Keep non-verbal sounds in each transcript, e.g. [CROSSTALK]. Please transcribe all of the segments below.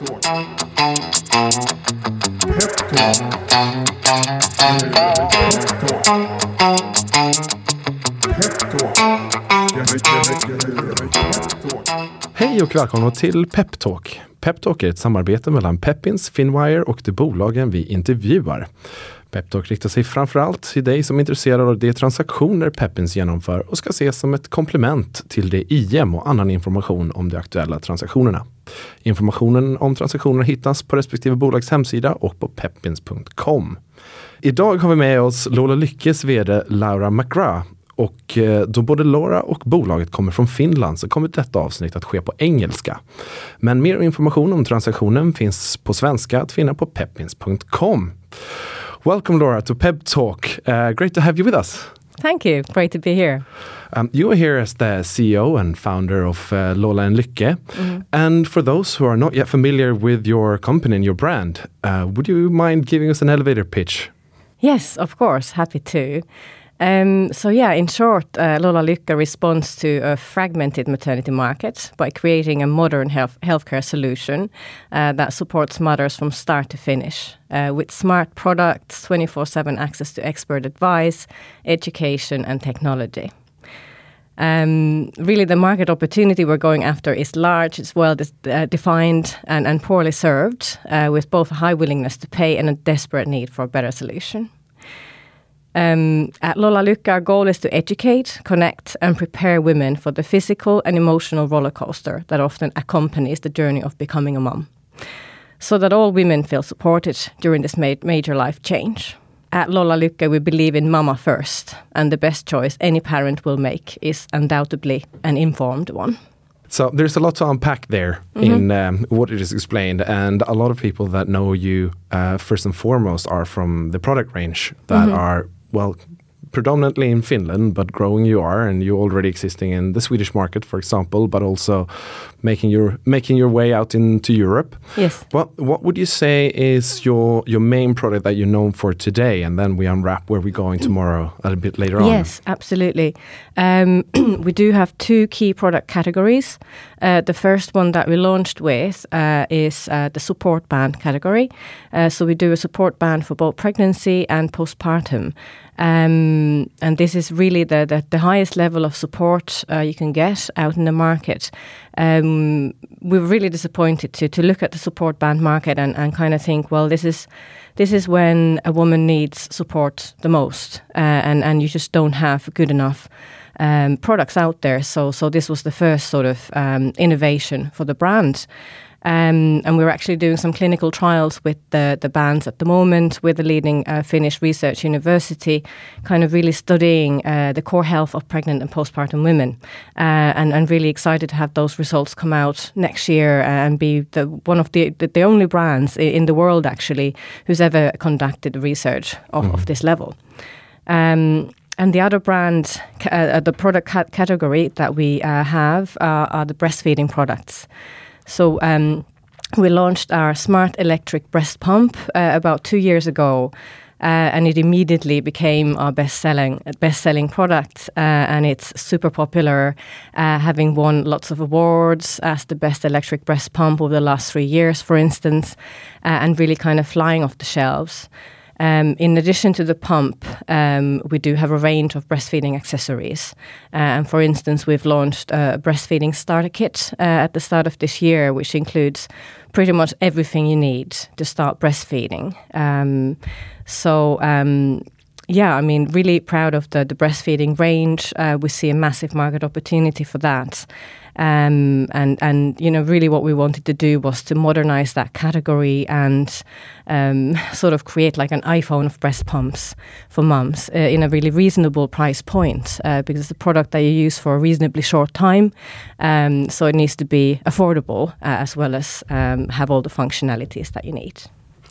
Hej och välkomna till Peptalk. Peptalk är ett samarbete mellan Peppins, Finwire och de bolagen vi intervjuar. Peptalk riktar sig framförallt till dig som är intresserad av de transaktioner Peppins genomför och ska ses som ett komplement till det IM och annan information om de aktuella transaktionerna. Informationen om transaktionerna hittas på respektive bolags hemsida och på peppins.com. Idag har vi med oss Lola Lyckes VD Laura McGrath och eh, då både Laura och bolaget kommer från Finland så kommer detta avsnitt att ske på engelska. Men mer information om transaktionen finns på svenska att finna på peppins.com. Welcome Laura to Pep Talk. Uh, great to have you with us. Thank you. Great to be here. Um, you are here as the CEO and founder of uh, Lola and Lykke. Mm. And for those who are not yet familiar with your company and your brand, uh, would you mind giving us an elevator pitch? Yes, of course. Happy to. Um, so yeah, in short, uh, Lola Lykke responds to a fragmented maternity market by creating a modern health healthcare solution uh, that supports mothers from start to finish uh, with smart products, 24/7 access to expert advice, education, and technology. Um, really, the market opportunity we're going after is large, it's well uh, defined, and, and poorly served, uh, with both a high willingness to pay and a desperate need for a better solution. Um, at Lola Lykke, our goal is to educate, connect, and prepare women for the physical and emotional roller coaster that often accompanies the journey of becoming a mom, so that all women feel supported during this ma major life change. At Lola Lykke, we believe in mama first, and the best choice any parent will make is undoubtedly an informed one. So there's a lot to unpack there mm -hmm. in um, what it is explained, and a lot of people that know you uh, first and foremost are from the product range that mm -hmm. are well, predominantly in Finland, but growing you are, and you're already existing in the Swedish market, for example, but also making your making your way out into Europe. Yes. What what would you say is your your main product that you're known for today, and then we unwrap where we're going tomorrow a little bit later on. Yes, absolutely. Um, [CLEARS THROAT] we do have two key product categories. Uh, the first one that we launched with uh, is uh, the support band category. Uh, so we do a support band for both pregnancy and postpartum. Um, and this is really the, the, the highest level of support uh, you can get out in the market. Um, we were really disappointed to to look at the support band market and, and kind of think, well, this is this is when a woman needs support the most, uh, and and you just don't have good enough. Um, products out there, so so this was the first sort of um, innovation for the brand, um, and we're actually doing some clinical trials with the, the bands at the moment with the leading uh, Finnish research university, kind of really studying uh, the core health of pregnant and postpartum women. Uh, and, and really excited to have those results come out next year and be the, one of the, the, the only brands in the world actually who's ever conducted research of, mm. of this level. Um, and the other brand, uh, the product category that we uh, have uh, are the breastfeeding products. So um, we launched our smart electric breast pump uh, about two years ago. Uh, and it immediately became our best-selling best-selling product, uh, and it's super popular, uh, having won lots of awards as the best electric breast pump over the last three years, for instance, uh, and really kind of flying off the shelves. Um, in addition to the pump, um, we do have a range of breastfeeding accessories. Uh, and for instance, we've launched a breastfeeding starter kit uh, at the start of this year, which includes pretty much everything you need to start breastfeeding. Um, so, um, yeah, I mean, really proud of the, the breastfeeding range. Uh, we see a massive market opportunity for that. Um, and and you know really what we wanted to do was to modernize that category and um, sort of create like an iPhone of breast pumps for mums uh, in a really reasonable price point uh, because it's a product that you use for a reasonably short time, um, so it needs to be affordable uh, as well as um, have all the functionalities that you need.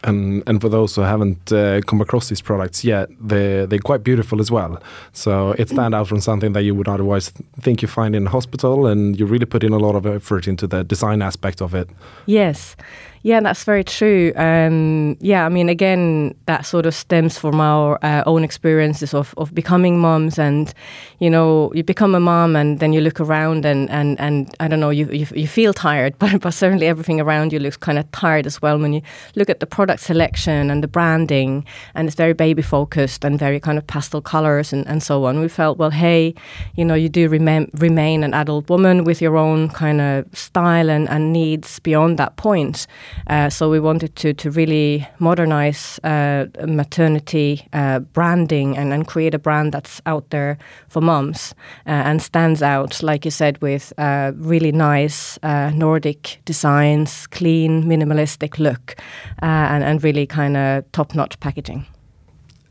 And and for those who haven't uh, come across these products yet, they they're quite beautiful as well. So it stand out from something that you would otherwise think you find in a hospital, and you really put in a lot of effort into the design aspect of it. Yes, Yeah, that's very true. Um, yeah, I mean, again, that sort of stems from our uh, own experiences of, of becoming moms, and you know, you become a mom, and then you look around, and and, and I don't know, you, you, you feel tired, [LAUGHS] but but certainly everything around you looks kind of tired as well. When you look at the product selection and the branding, and it's very baby focused and very kind of pastel colors and, and so on. We felt, well, hey, you know, you do remain remain an adult woman with your own kind of style and, and needs beyond that point. Uh, so we wanted to to really modernize uh, maternity uh, branding and, and create a brand that's out there for moms uh, and stands out, like you said, with uh, really nice uh, Nordic designs, clean, minimalistic look, and, and really kind of top-notch packaging.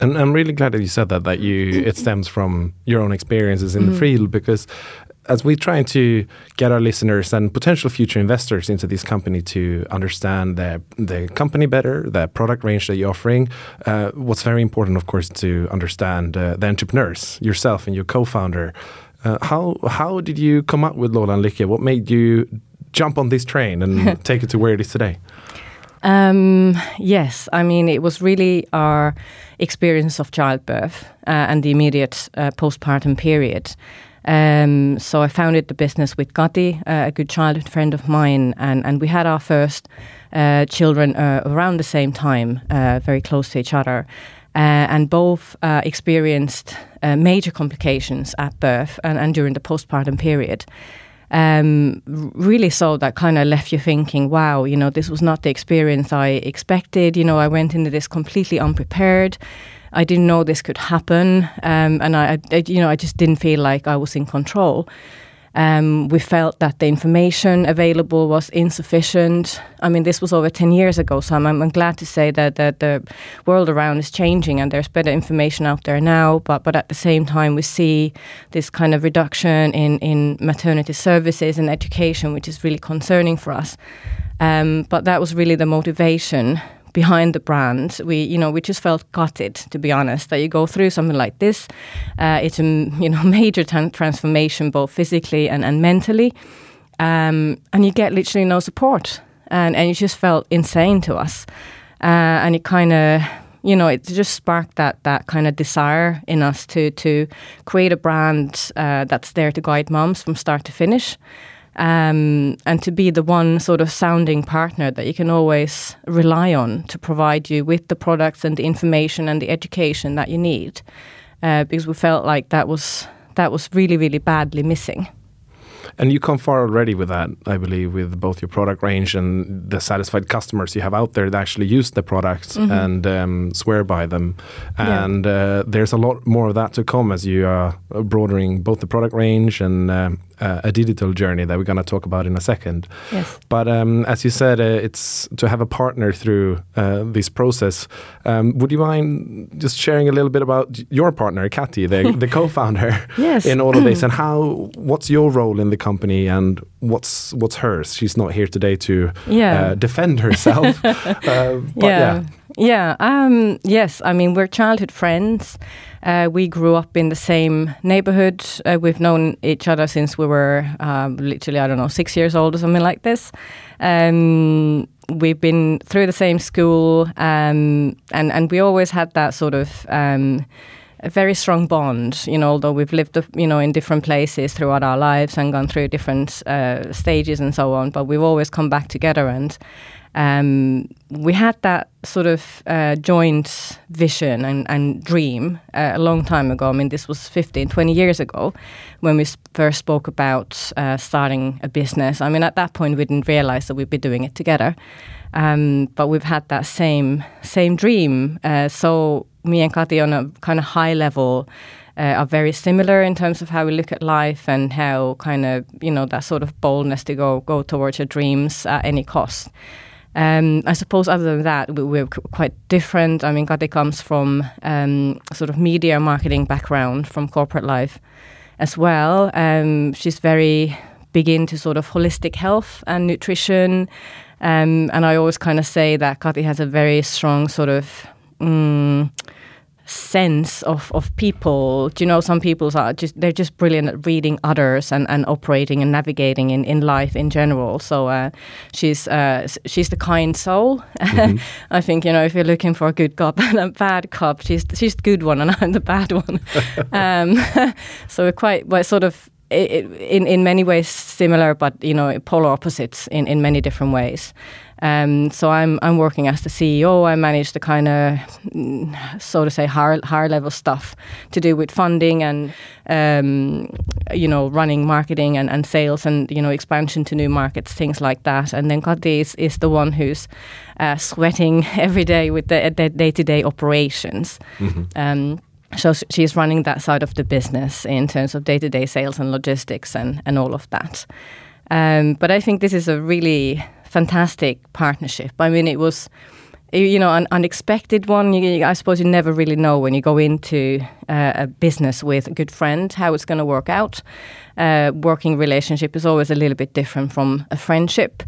And I'm really glad that you said that that you it stems from your own experiences in mm. the field because as we're trying to get our listeners and potential future investors into this company to understand the, the company better, the product range that you're offering, uh, what's very important, of course, to understand uh, the entrepreneurs, yourself and your co-founder. Uh, how how did you come up with Lola and Lykke? What made you jump on this train and [LAUGHS] take it to where it is today? Um, yes, I mean it was really our experience of childbirth uh, and the immediate uh, postpartum period um, so I founded the business with Kati, uh, a good childhood friend of mine, and, and we had our first uh, children uh, around the same time, uh, very close to each other. Uh, and both uh, experienced major complications at birth and, and during the postpartum period. Um, really so that kind of left you thinking, wow, you know, this was not the experience I expected. You know, I went into this completely unprepared. I didn't know this could happen, um, and I, I, you know, I just didn't feel like I was in control. Um, we felt that the information available was insufficient. I mean, this was over 10 years ago, so I'm, I'm glad to say that, that the world around is changing and there's better information out there now. But, but at the same time, we see this kind of reduction in, in maternity services and education, which is really concerning for us. Um, but that was really the motivation behind the brand. We, you know, we just felt gutted, to be honest, that you go through something like this. Uh, it's a, [LAUGHS] you know, major transformation, both physically and, and mentally. Um, and you get literally no support. And, and it just felt insane to us. Uh, and it kind of, you know, it just sparked that that kind of desire in us to to create a brand uh, that's there to guide moms from start to finish um, and to be the one sort of sounding partner that you can always rely on to provide you with the products and the information and the education that you need, uh, because we felt like that was that was really really badly missing. And you come far already with that, I believe, with both your product range and the satisfied customers you have out there that actually use the products mm -hmm. and um, swear by them. And yeah. uh, there's a lot more of that to come as you are broadening both the product range and uh, uh, a digital journey that we're going to talk about in a second. Yes. But um, as you said, uh, it's to have a partner through uh, this process. Um, would you mind just sharing a little bit about your partner, Kati, the, [LAUGHS] the co-founder, yes. in all of this, and how? What's your role in the company, and what's what's hers? She's not here today to yeah. Uh, defend herself. [LAUGHS] Uh, yeah. yeah. Yeah. Um, yes. I mean, we're childhood friends. Uh, we grew up in the same neighborhood. Uh, we've known each other since we were um, literally, I don't know, six years old or something like this. Um, we've been through the same school, um, and and we always had that sort of. Um, a very strong bond, you know, although we've lived, you know, in different places throughout our lives and gone through different uh, stages and so on, but we've always come back together and um, we had that sort of uh, joint vision and, and dream uh, a long time ago. I mean, this was 15, 20 years ago when we first spoke about uh, starting a business. I mean, at that point, we didn't realize that we'd be doing it together. Um, but we've had that same same dream. Uh, so me and Kati on a kind of high level uh, are very similar in terms of how we look at life and how kind of you know that sort of boldness to go go towards your dreams at any cost. Um, I suppose other than that, we, are quite different. I mean, Kati comes from um, sort of media marketing background from corporate life as well. Um, she's very big into sort of holistic health and nutrition. Um, and I always kind of say that Kati has a very strong sort of mm, sense of, of people. Do you know some people are just they're just brilliant at reading others and, and operating and navigating in, in life in general. So uh, she's uh, she's the kind soul. Mm-hmm. [LAUGHS] I think you know if you're looking for a good cop [LAUGHS] and a bad cop, she's she's the good one and I'm the bad one. [LAUGHS] um, so we're quite we're sort of in in many ways similar, but you know polar opposites in, in many different ways. Um, so I'm I'm working as the CEO. I manage the kind of so to say higher higher level stuff to do with funding and um, you know running marketing and, and sales and you know expansion to new markets, things like that. And then Kati is, is the one who's uh, sweating [LAUGHS] every day with the day to day operations. Mm-hmm. Um, so she's running that side of the business in terms of day to day sales and logistics and, and all of that. Um, but I think this is a really fantastic partnership. I mean, it was, you know, an unexpected one. You, I suppose you never really know when you go into uh, a business with a good friend how it's going to work out. Uh, working relationship is always a little bit different from a friendship.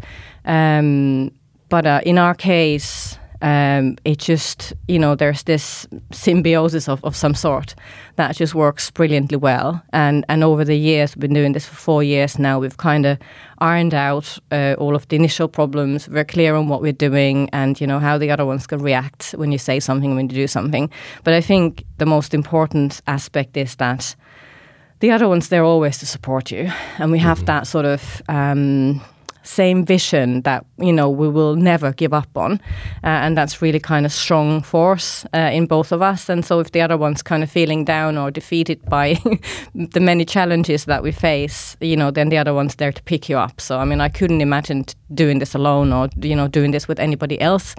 Um, but uh, in our case, um, it just you know there's this symbiosis of, of some sort that just works brilliantly well. And and over the years we've been doing this for four years now we've kind of ironed out uh, all of the initial problems we're clear on what we're doing and you know how the other ones can react when you say something when you do something. But i think the most important aspect is that the other ones they're always to support you. And we have mm-hmm. that sort of um, same vision that you know we will never give up on, uh, and that's really kind of strong force uh, in both of us. And so, if the other one's kind of feeling down or defeated by [LAUGHS] the many challenges that we face, you know, then the other one's there to pick you up. So, I mean, I couldn't imagine doing this alone or you know doing this with anybody else,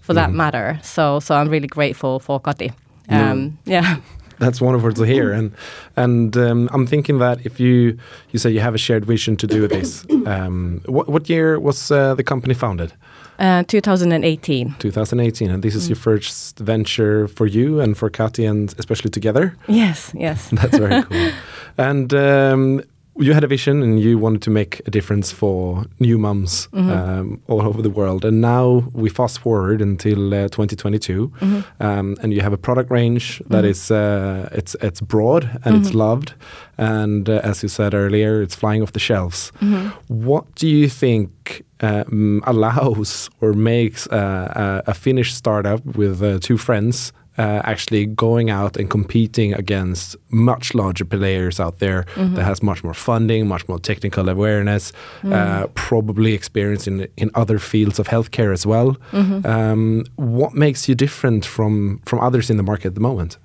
for mm. that mm-hmm. matter. So, so I'm really grateful for Kati. Um, yeah. yeah [LAUGHS] that's wonderful to hear. And and um, I'm thinking that if you you say you have a shared vision to do this, um, what what year was uh, the company founded? Uh, 2018. 2018, and this is mm. your first venture for you and for Kati, and especially together. Yes, yes. [LAUGHS] That's very cool. And um, you had a vision and you wanted to make a difference for new moms mm-hmm. um, all over the world. And now we fast forward until uh, 2022, mm-hmm. um, and you have a product range that mm-hmm. is uh, it's it's broad and it's mm-hmm. loved, and uh, as you said earlier, it's flying off the shelves. Mm-hmm. What do you think um, allows or makes a, a Finnish startup with uh, two friends uh, actually going out and competing against much larger players out there mm-hmm. that has much more funding, much more technical awareness, mm. uh, probably experience in in other fields of healthcare as well. Mm-hmm. Um, what makes you different from from others in the market at the moment?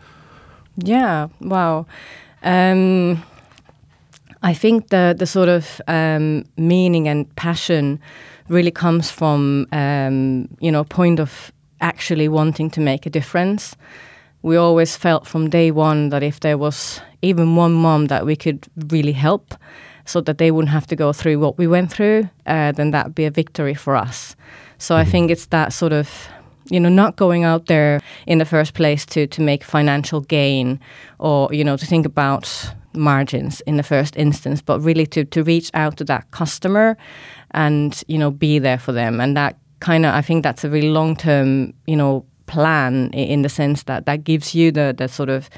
Yeah, wow. Um, I think the the sort of um, meaning and passion really comes from um, you know point of actually wanting to make a difference. We always felt from day one that if there was even one mom that we could really help, so that they wouldn't have to go through what we went through, uh, then that'd be a victory for us. So mm-hmm. I think it's that sort of you know not going out there in the first place to to make financial gain or you know to think about margins in the first instance but really to to reach out to that customer and you know be there for them and that kind of I think that's a really long term you know plan in the sense that that gives you the the sort of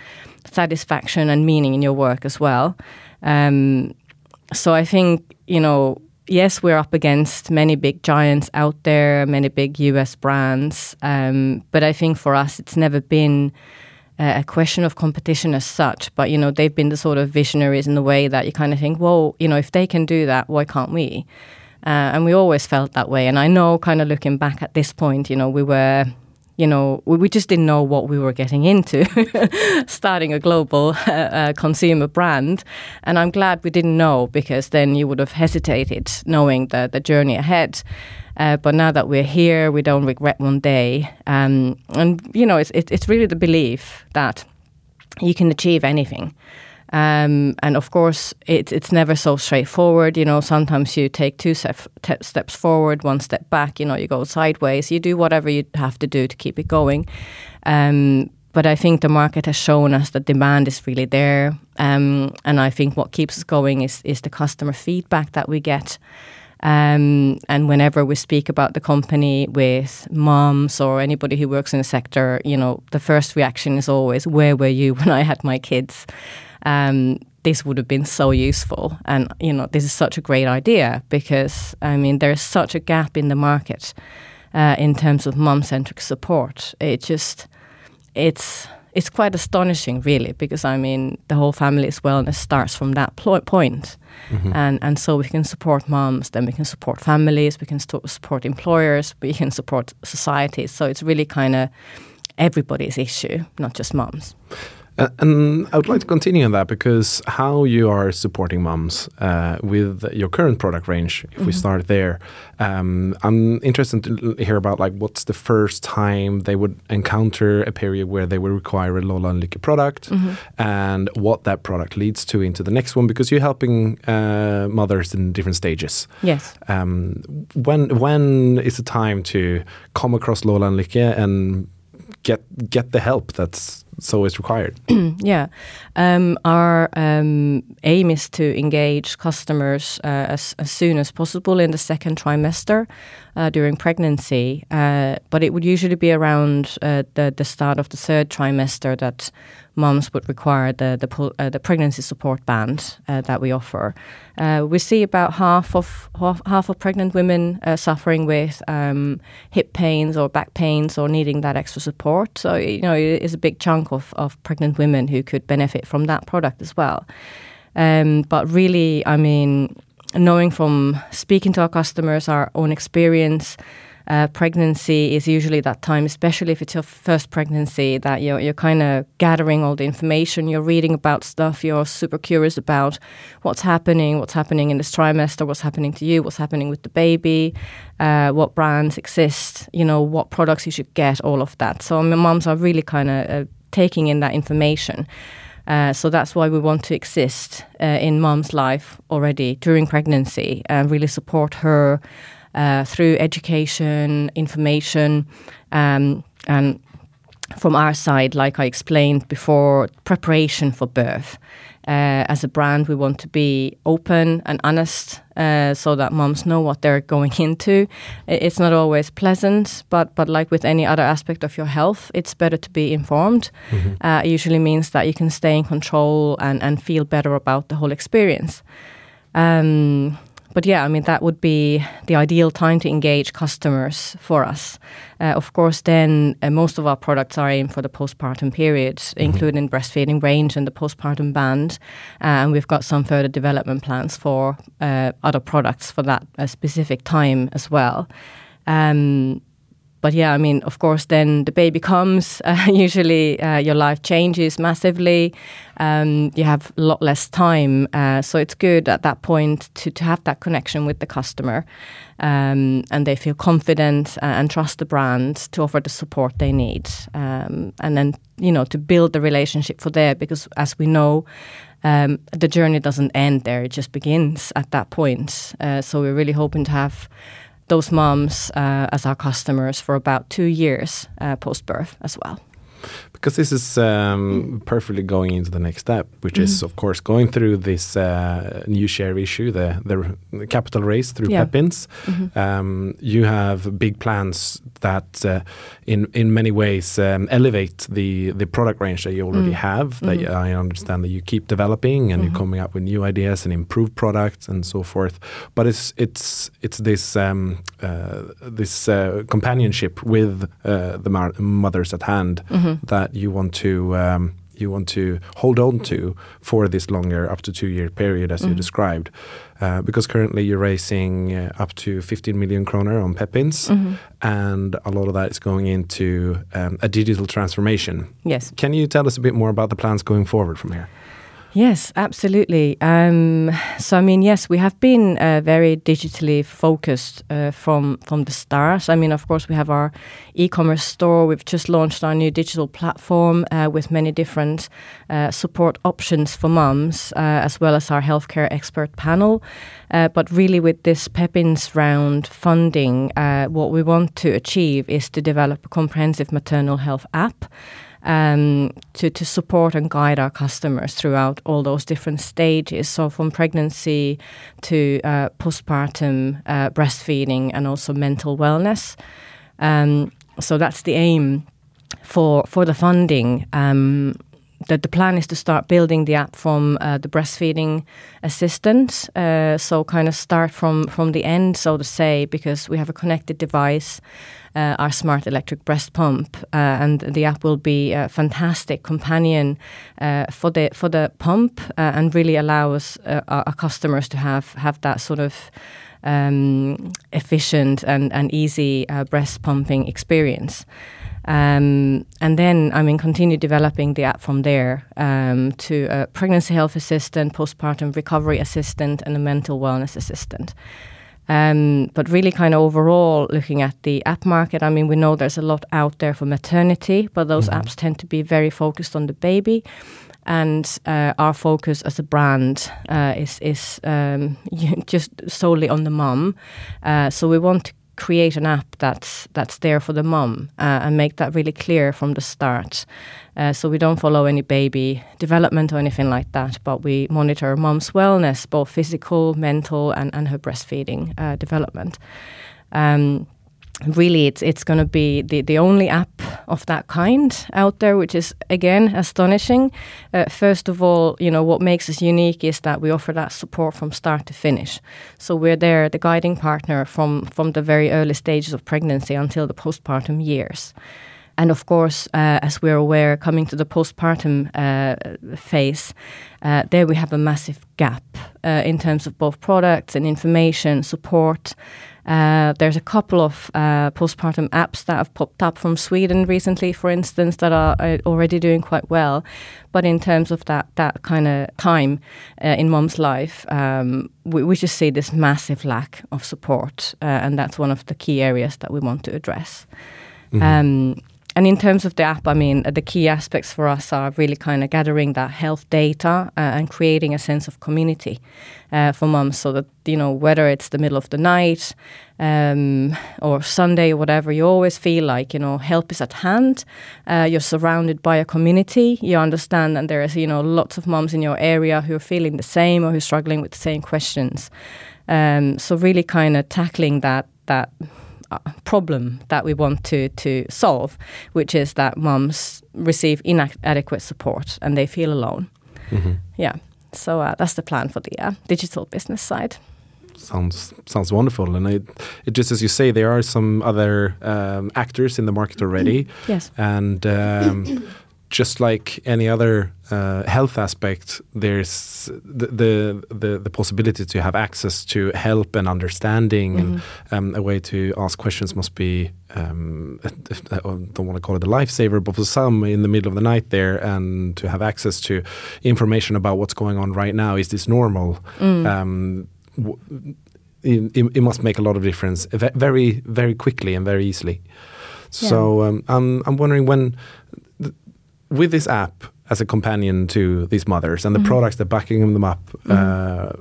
satisfaction and meaning in your work as well. Um, so I think you know yes, we're up against many big giants out there, many big US brands. Um, but I think for us, it's never been a question of competition as such. But, you know, they've been the sort of visionaries in the way that you kind of think, well, you know, if they can do that, why can't we? Uh, and we always felt that way. And I know, kind of looking back at this point, you know, we were, you know, we, we just didn't know what we were getting into, [LAUGHS] starting a global [LAUGHS] uh, uh, consumer brand. And I'm glad we didn't know because then you would have hesitated knowing the, the journey ahead. Uh, but now that we're here, we don't regret one day. Um, and, you know, it's, it's really the belief that you can achieve anything. Um, and of course, it, it's never so straightforward. You know, sometimes you take two steps forward, one step back. You know, you go sideways. You do whatever you have to do to keep it going. Um, but I think the market has shown us that demand is really there. Um, and I think what keeps us going is is the customer feedback that we get. Um, and whenever we speak about the company with moms or anybody who works in the sector, you know, the first reaction is always, "Where were you [LAUGHS] when I had my kids?" Um, this would have been so useful, and you know, this is such a great idea because I mean, there is such a gap in the market uh, in terms of mom-centric support. It just, it's it's quite astonishing, really, because I mean, the whole family's wellness starts from that pl- point. Mm-hmm. and and so we can support moms, then we can support families, we can st- support employers, we can support societies. So it's really kind of everybody's issue, not just moms. Uh, and I would like to continue on that because how you are supporting moms uh, with your current product range, if mm -hmm. we mm-hmm. start there, um, I'm interested to hear about like what's the first time they would encounter a period where they would require a Lola and Lykke product, mm -hmm. and what that product leads to into the next one because you're helping uh, mothers in different stages. Yes. Um, when when is the time to come across Lola and Lykke and get get the help that's so is required. [CLEARS THROAT] yeah, um, our um, aim is to engage customers uh, as, as soon as possible in the second trimester uh, during pregnancy, uh, but it would usually be around uh, the the start of the third trimester that moms would require the the, uh, the pregnancy support band uh, that we offer. We see about half of half, half of pregnant women suffering with um, hip pains or back pains or needing that extra support. So you know it is a big chunk of, of pregnant women who could benefit from that product as well. Um, but really, I mean, knowing from speaking to our customers, our own experience uh, pregnancy is usually that time, especially if it's your first pregnancy, that you're, you're kind of gathering all the information, you're reading about stuff, you're super curious about what's happening, what's happening in this trimester, what's happening to you, what's happening with the baby, uh, what brands exist, you know, what products you should get, all of that. So my moms are really kind of uh, taking in that information. Uh, so that's why we want to exist uh, in mom's life already during pregnancy and really support her uh, through education, information, um, and from our side, like I explained before, preparation for birth. Uh, as a brand, we want to be open and honest uh, so that moms know what they're going into. It's not always pleasant, but, but like with any other aspect of your health, it's better to be informed. Mm-hmm. Uh, it usually means that you can stay in control and, and feel better about the whole experience. Um, but yeah, I mean, that would be the ideal time to engage customers for us. Uh, of course, then uh, most of our products are aimed for the postpartum period, mm-hmm. including breastfeeding range and the postpartum band. Uh, and we've got some further development plans for uh, other products for that uh, specific time as well. Um, but yeah, I mean, of course, then the baby comes. [LAUGHS] Uh, usually, uh, your life changes massively. Um, you have a lot less time, uh, so it's good at that point to to have that connection with the customer, um, and they feel confident uh, and trust the brand to offer the support they need, um, and then you know to build the relationship for there because as we know. Um, the journey doesn't end there; it just begins at that point. Uh, so we're really hoping to have those moms uh, as our customers for about two years uh, post birth as well because this is um, perfectly going into the next step, which mm. is of course going through this uh, new share issue, the the capital raise through yeah. Pepins. Mm -hmm. um, you have big plans that, uh, in in many ways, um, elevate the the product range that you already mm. have. That -hmm. I understand that you keep developing and -hmm. you're mm-hmm. coming up with new ideas and improved products and so forth. But it's it's it's this um, uh, this uh, companionship with uh, the mothers at hand that you want to um, you want to hold on to for this longer up to two year period as mm. you mm-hmm. described uh, because currently you're raising uh, up to 15 million kroner on Pepins mm -hmm. and a lot of that is going into um, a digital transformation yes can you tell us a bit more about the plans going forward from here Yes, absolutely. Um, so, I mean, yes, we have been uh, very digitally focused uh, from from the start. I mean, of course, we have our e-commerce store. We've just launched our new digital platform uh, with many different uh, support options for mums, uh, as well as our healthcare expert panel. Uh, but really, with this Pepins round funding, what we want to achieve is to develop a comprehensive maternal health app. Um, to, to support and guide our customers throughout all those different stages. So, from pregnancy to uh, postpartum uh, breastfeeding and also mental wellness. Um, so, that's the aim for, for the funding. Um, that the plan is to start building the app from uh, the breastfeeding assistant. Uh, so kind of start from from the end, so to say, because we have a connected device, uh, our smart electric breast pump, uh, and the app will be a fantastic companion uh, for the for the pump uh, and really allow us our, our, customers to have have that sort of. Um, efficient and, and easy breast pumping experience. Um, and then, I mean, continue developing the app from there um, to a pregnancy health assistant, postpartum recovery assistant, and a mental wellness assistant. Um, but really, kind of overall, looking at the app market, I mean, we know there's a lot out there for maternity, but those mm-hmm. apps tend to be very focused on the baby. And uh, our focus as a brand uh, is is um, [LAUGHS] just solely on the mom. Uh, so we want to create an app that's that's there for the mom uh, and make that really clear from the start. Uh, so we don't follow any baby development or anything like that, but we monitor mom's wellness, both physical, mental, and, and her breastfeeding uh, development. Um, really it's it's going to be the, the only app of that kind out there which is again astonishing. Uh, first of all you know what makes us unique is that we offer that support from start to finish. So we're there the guiding partner from from the very early stages of pregnancy until the postpartum years. And of course, uh, as we're aware, coming to the postpartum uh, phase, uh, there we have a massive gap uh, in terms of both products and information, support, uh, there's a couple of uh, postpartum apps that have popped up from Sweden recently, for instance, that are already doing quite well. But in terms of that that kind of time uh, in mom's life, um, we, we, just see this massive lack of support, uh, and that's one of the key areas that we want to address. Mm-hmm. Um, and in terms of the app, I mean, the key aspects for us are really kind of gathering that health data uh, and creating a sense of community uh, for moms so that, you know, whether it's the middle of the night um, or Sunday or whatever, you always feel like, you know, help is at hand. Uh, you're surrounded by a community. You understand that there is, you know, lots of moms in your area who are feeling the same or who are struggling with the same questions. Um, so really kind of tackling that, that problem that we want to, to solve, which is that moms receive inadequate support and they feel alone. Mm-hmm. Yeah. So uh, that's the plan for the uh, digital business side. Sounds sounds wonderful, and it, it just as you say, there are some other um, actors in the market already. Yes, and um, just like any other uh, health aspect, there's the, the, the the possibility to have access to help and understanding, mm-hmm. and um, a way to ask questions must be. Um, [LAUGHS] I don't want to call it a lifesaver, but for some, in the middle of the night there, and to have access to information about what's going on right now, is this normal? Mm. Um, it, it, must make a lot of difference very, very quickly and very easily. Yeah. So um, I'm, I'm wondering when with this app as a companion to these mothers and the mm-hmm. products that are backing them up mm-hmm. uh,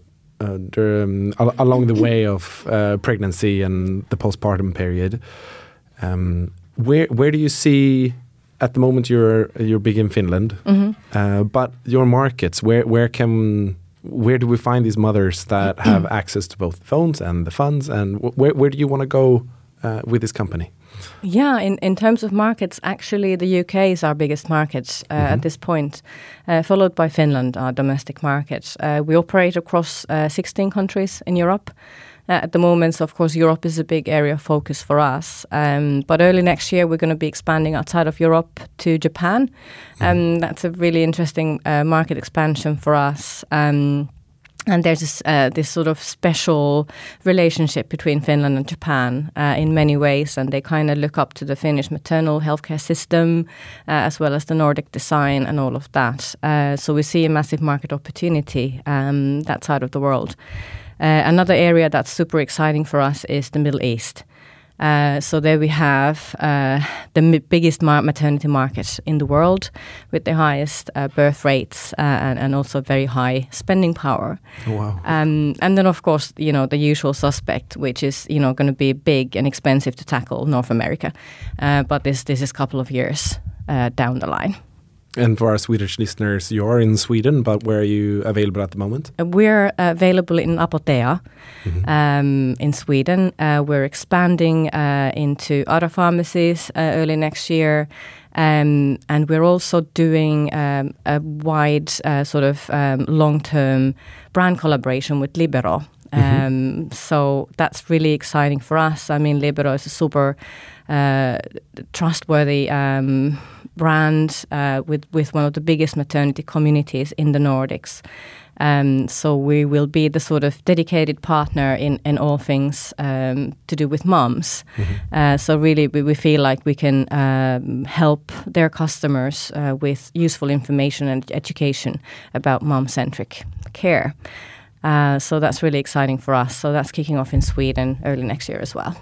uh, um, al- along the way of uh, pregnancy and the postpartum period, um, where where do you see at the moment you're you're big in Finland, mm-hmm. Uh, but your markets where where can where do we find these mothers that have access to both phones and the funds and where where do you want to go uh, with this company? Yeah, in, in terms of markets, actually, the UK is our biggest market uh, mm-hmm. at this point, uh, followed by Finland, our domestic market. Uh, we operate across uh, 16 countries in Europe. Uh, at the moment, so of course, Europe is a big area of focus for us. Um, but early next year, we're going to be expanding outside of Europe to Japan. Mm-hmm. Um, that's a really interesting uh, market expansion for us. Um, and there's this, uh, this, sort of special relationship between Finland and Japan uh, in many ways, and they kind of look up to the Finnish maternal healthcare system uh, as well as the Nordic design and all of that. Uh, so we see a massive market opportunity um, that side of the world. Uh, another area that's super exciting for us is the Middle East. Uh, so there we have uh, the biggest maternity market in the world with the highest uh, birth rates uh, and, and, also very high spending power. Oh, wow. Um, and then, of course, you know, the usual suspect, which is, you know, going to be big and expensive to tackle North America. Uh, but this, this is a couple of years uh, down the line. And for our Swedish listeners, you are in Sweden, but where are you available at the moment? Uh, we're available in Apotea mm-hmm. um, in Sweden. Uh, we're expanding uh, into other pharmacies uh, early next year. Um, and we're also doing um, a wide uh, sort of um, long term brand collaboration with Libero. Mm-hmm. Um, so that's really exciting for us. I mean, Libero is a super uh, trustworthy um, brand uh, with with one of the biggest maternity communities in the Nordics. Um, so we will be the sort of dedicated partner in, in all things um, to do with moms. Mm-hmm. Uh, so really, we, we, feel like we can um, help their customers uh, with useful information and education about mom-centric care. Uh, so that's really exciting for us. So that's kicking off in Sweden early next year as well.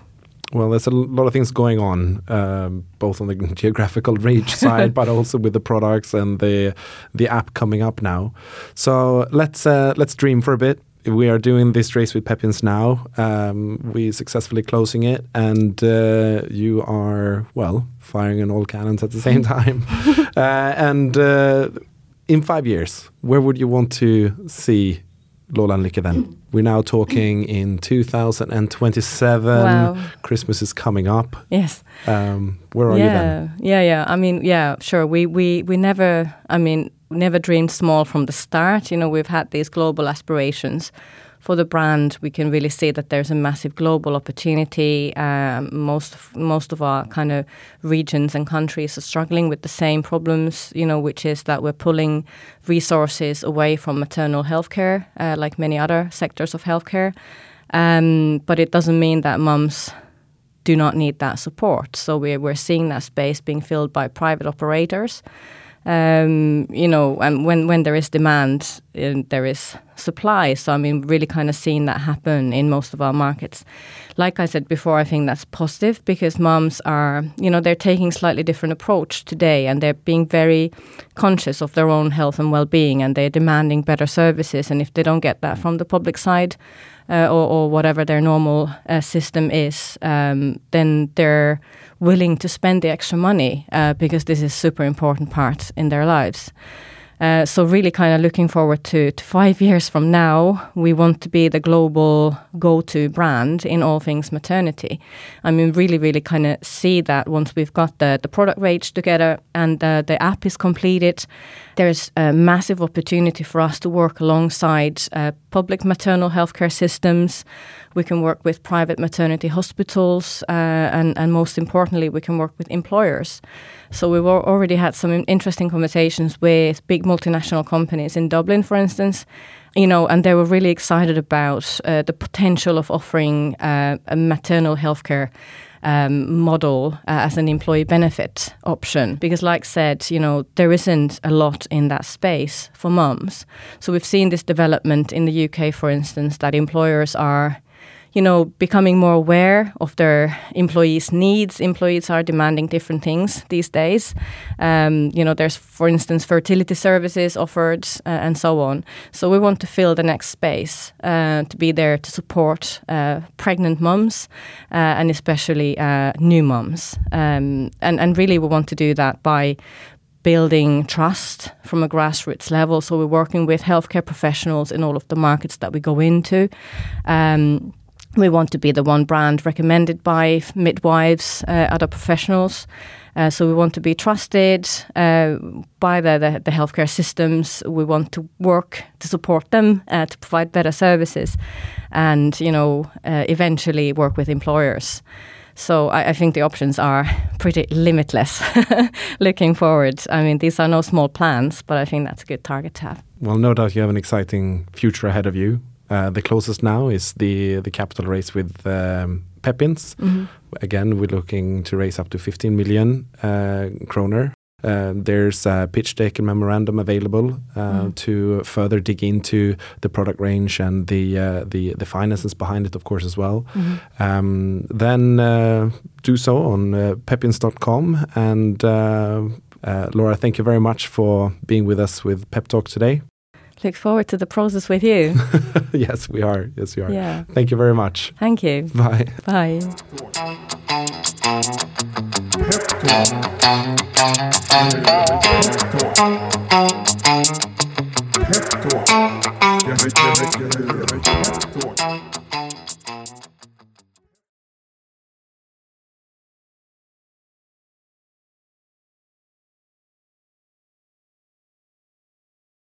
Well, there's a lot of things going on, um, both on the [LAUGHS] geographical reach side, but also with the products and the the app coming up now. So let's uh, let's dream for a bit. We are doing this race with Pepins now. Um, we successfully closing it, and uh, you are well firing on all cannons at the same [LAUGHS] time. [LAUGHS] uh, and uh, in five years, where would you want to see Lola and then? We're now talking in 2027. Wow. Christmas is coming up. Yes. Um, where are yeah, you then? Yeah, yeah. I mean, yeah, sure. We we we never. I mean, never dreamed small from the start. You know, we've had these global aspirations for the brand, we can really see that there's a massive global opportunity. Um, most of, most of our kind of regions and countries are struggling with the same problems, you know, which is that we're pulling resources away from maternal healthcare, uh, like many other sectors of healthcare. Um, but it doesn't mean that mums do not need that support. So we're, we're seeing that space being filled by private operators um, you know, and when, when there is demand, uh, there is supply. So, I mean, really kind of seeing that happen in most of our markets. Like I said before, I think that's positive because moms are, you know, they're taking slightly different approach today and they're being very conscious of their own health and well-being and they're demanding better services. And if they don't get that from the public side, uh, or, or, whatever their normal uh, system is, um, then they're willing to spend the extra money uh, because this is super important part in their lives. Uh, so really kind of looking forward to, to five [LAUGHS] years from now, we want to be the global go-to brand in all things maternity. I mean, really, really kind of see that once we've got the, the product range together and the app is completed, there's a massive opportunity for us to work alongside uh, public maternal healthcare systems, we can work with private maternity hospitals, uh, and, and most importantly, we can work with employers. So we've already had some interesting conversations with big multinational companies in Dublin, for instance, you know, and they were really excited about uh, the potential of offering uh, a maternal healthcare um, model uh, as an employee benefit option because, like said, you know, there isn't a lot in that space for mums. So we've seen this development in the UK, for instance, that employers are you know, becoming more aware of their employees' needs. Employees are demanding different things these days. Um, you know, there's, for instance, fertility services offered uh, and so on. So we want to fill the next space uh, to be there to support uh, pregnant mums uh, and especially uh, new mums. Um, and, and really, we want to do that by building trust from a grassroots level. So we're working with healthcare professionals in all of the markets that we go into. Um, we want to be the one brand recommended by midwives, uh, other professionals. Uh, so we want to be trusted uh, by the, the, the, healthcare systems. We want to work to support them uh, to provide better services, and you know, uh, eventually work with employers. So I, I, think the options are pretty limitless. [LAUGHS] Looking forward, I mean, these are no small plans, but I think that's a good target to have. Well, no doubt you have an exciting future ahead of you. Uh, the closest now is the the capital raise with um, Pepins. Mm -hmm. Again, we're looking to raise up to 15 million uh, kroner. Uh, there's a pitch deck and memorandum available uh, mm. to further dig into the product range and the uh, the the finances behind it, of course, as well. Mm -hmm. um, then uh, do so on uh, pepins.com. And Laura, thank you very much for being with us with Pep Talk today Look forward to the process with you. [LAUGHS] yes, we are. Yes, we are. Yeah. Thank you very much. Thank you. [LAUGHS] Bye. Bye. Pep talk.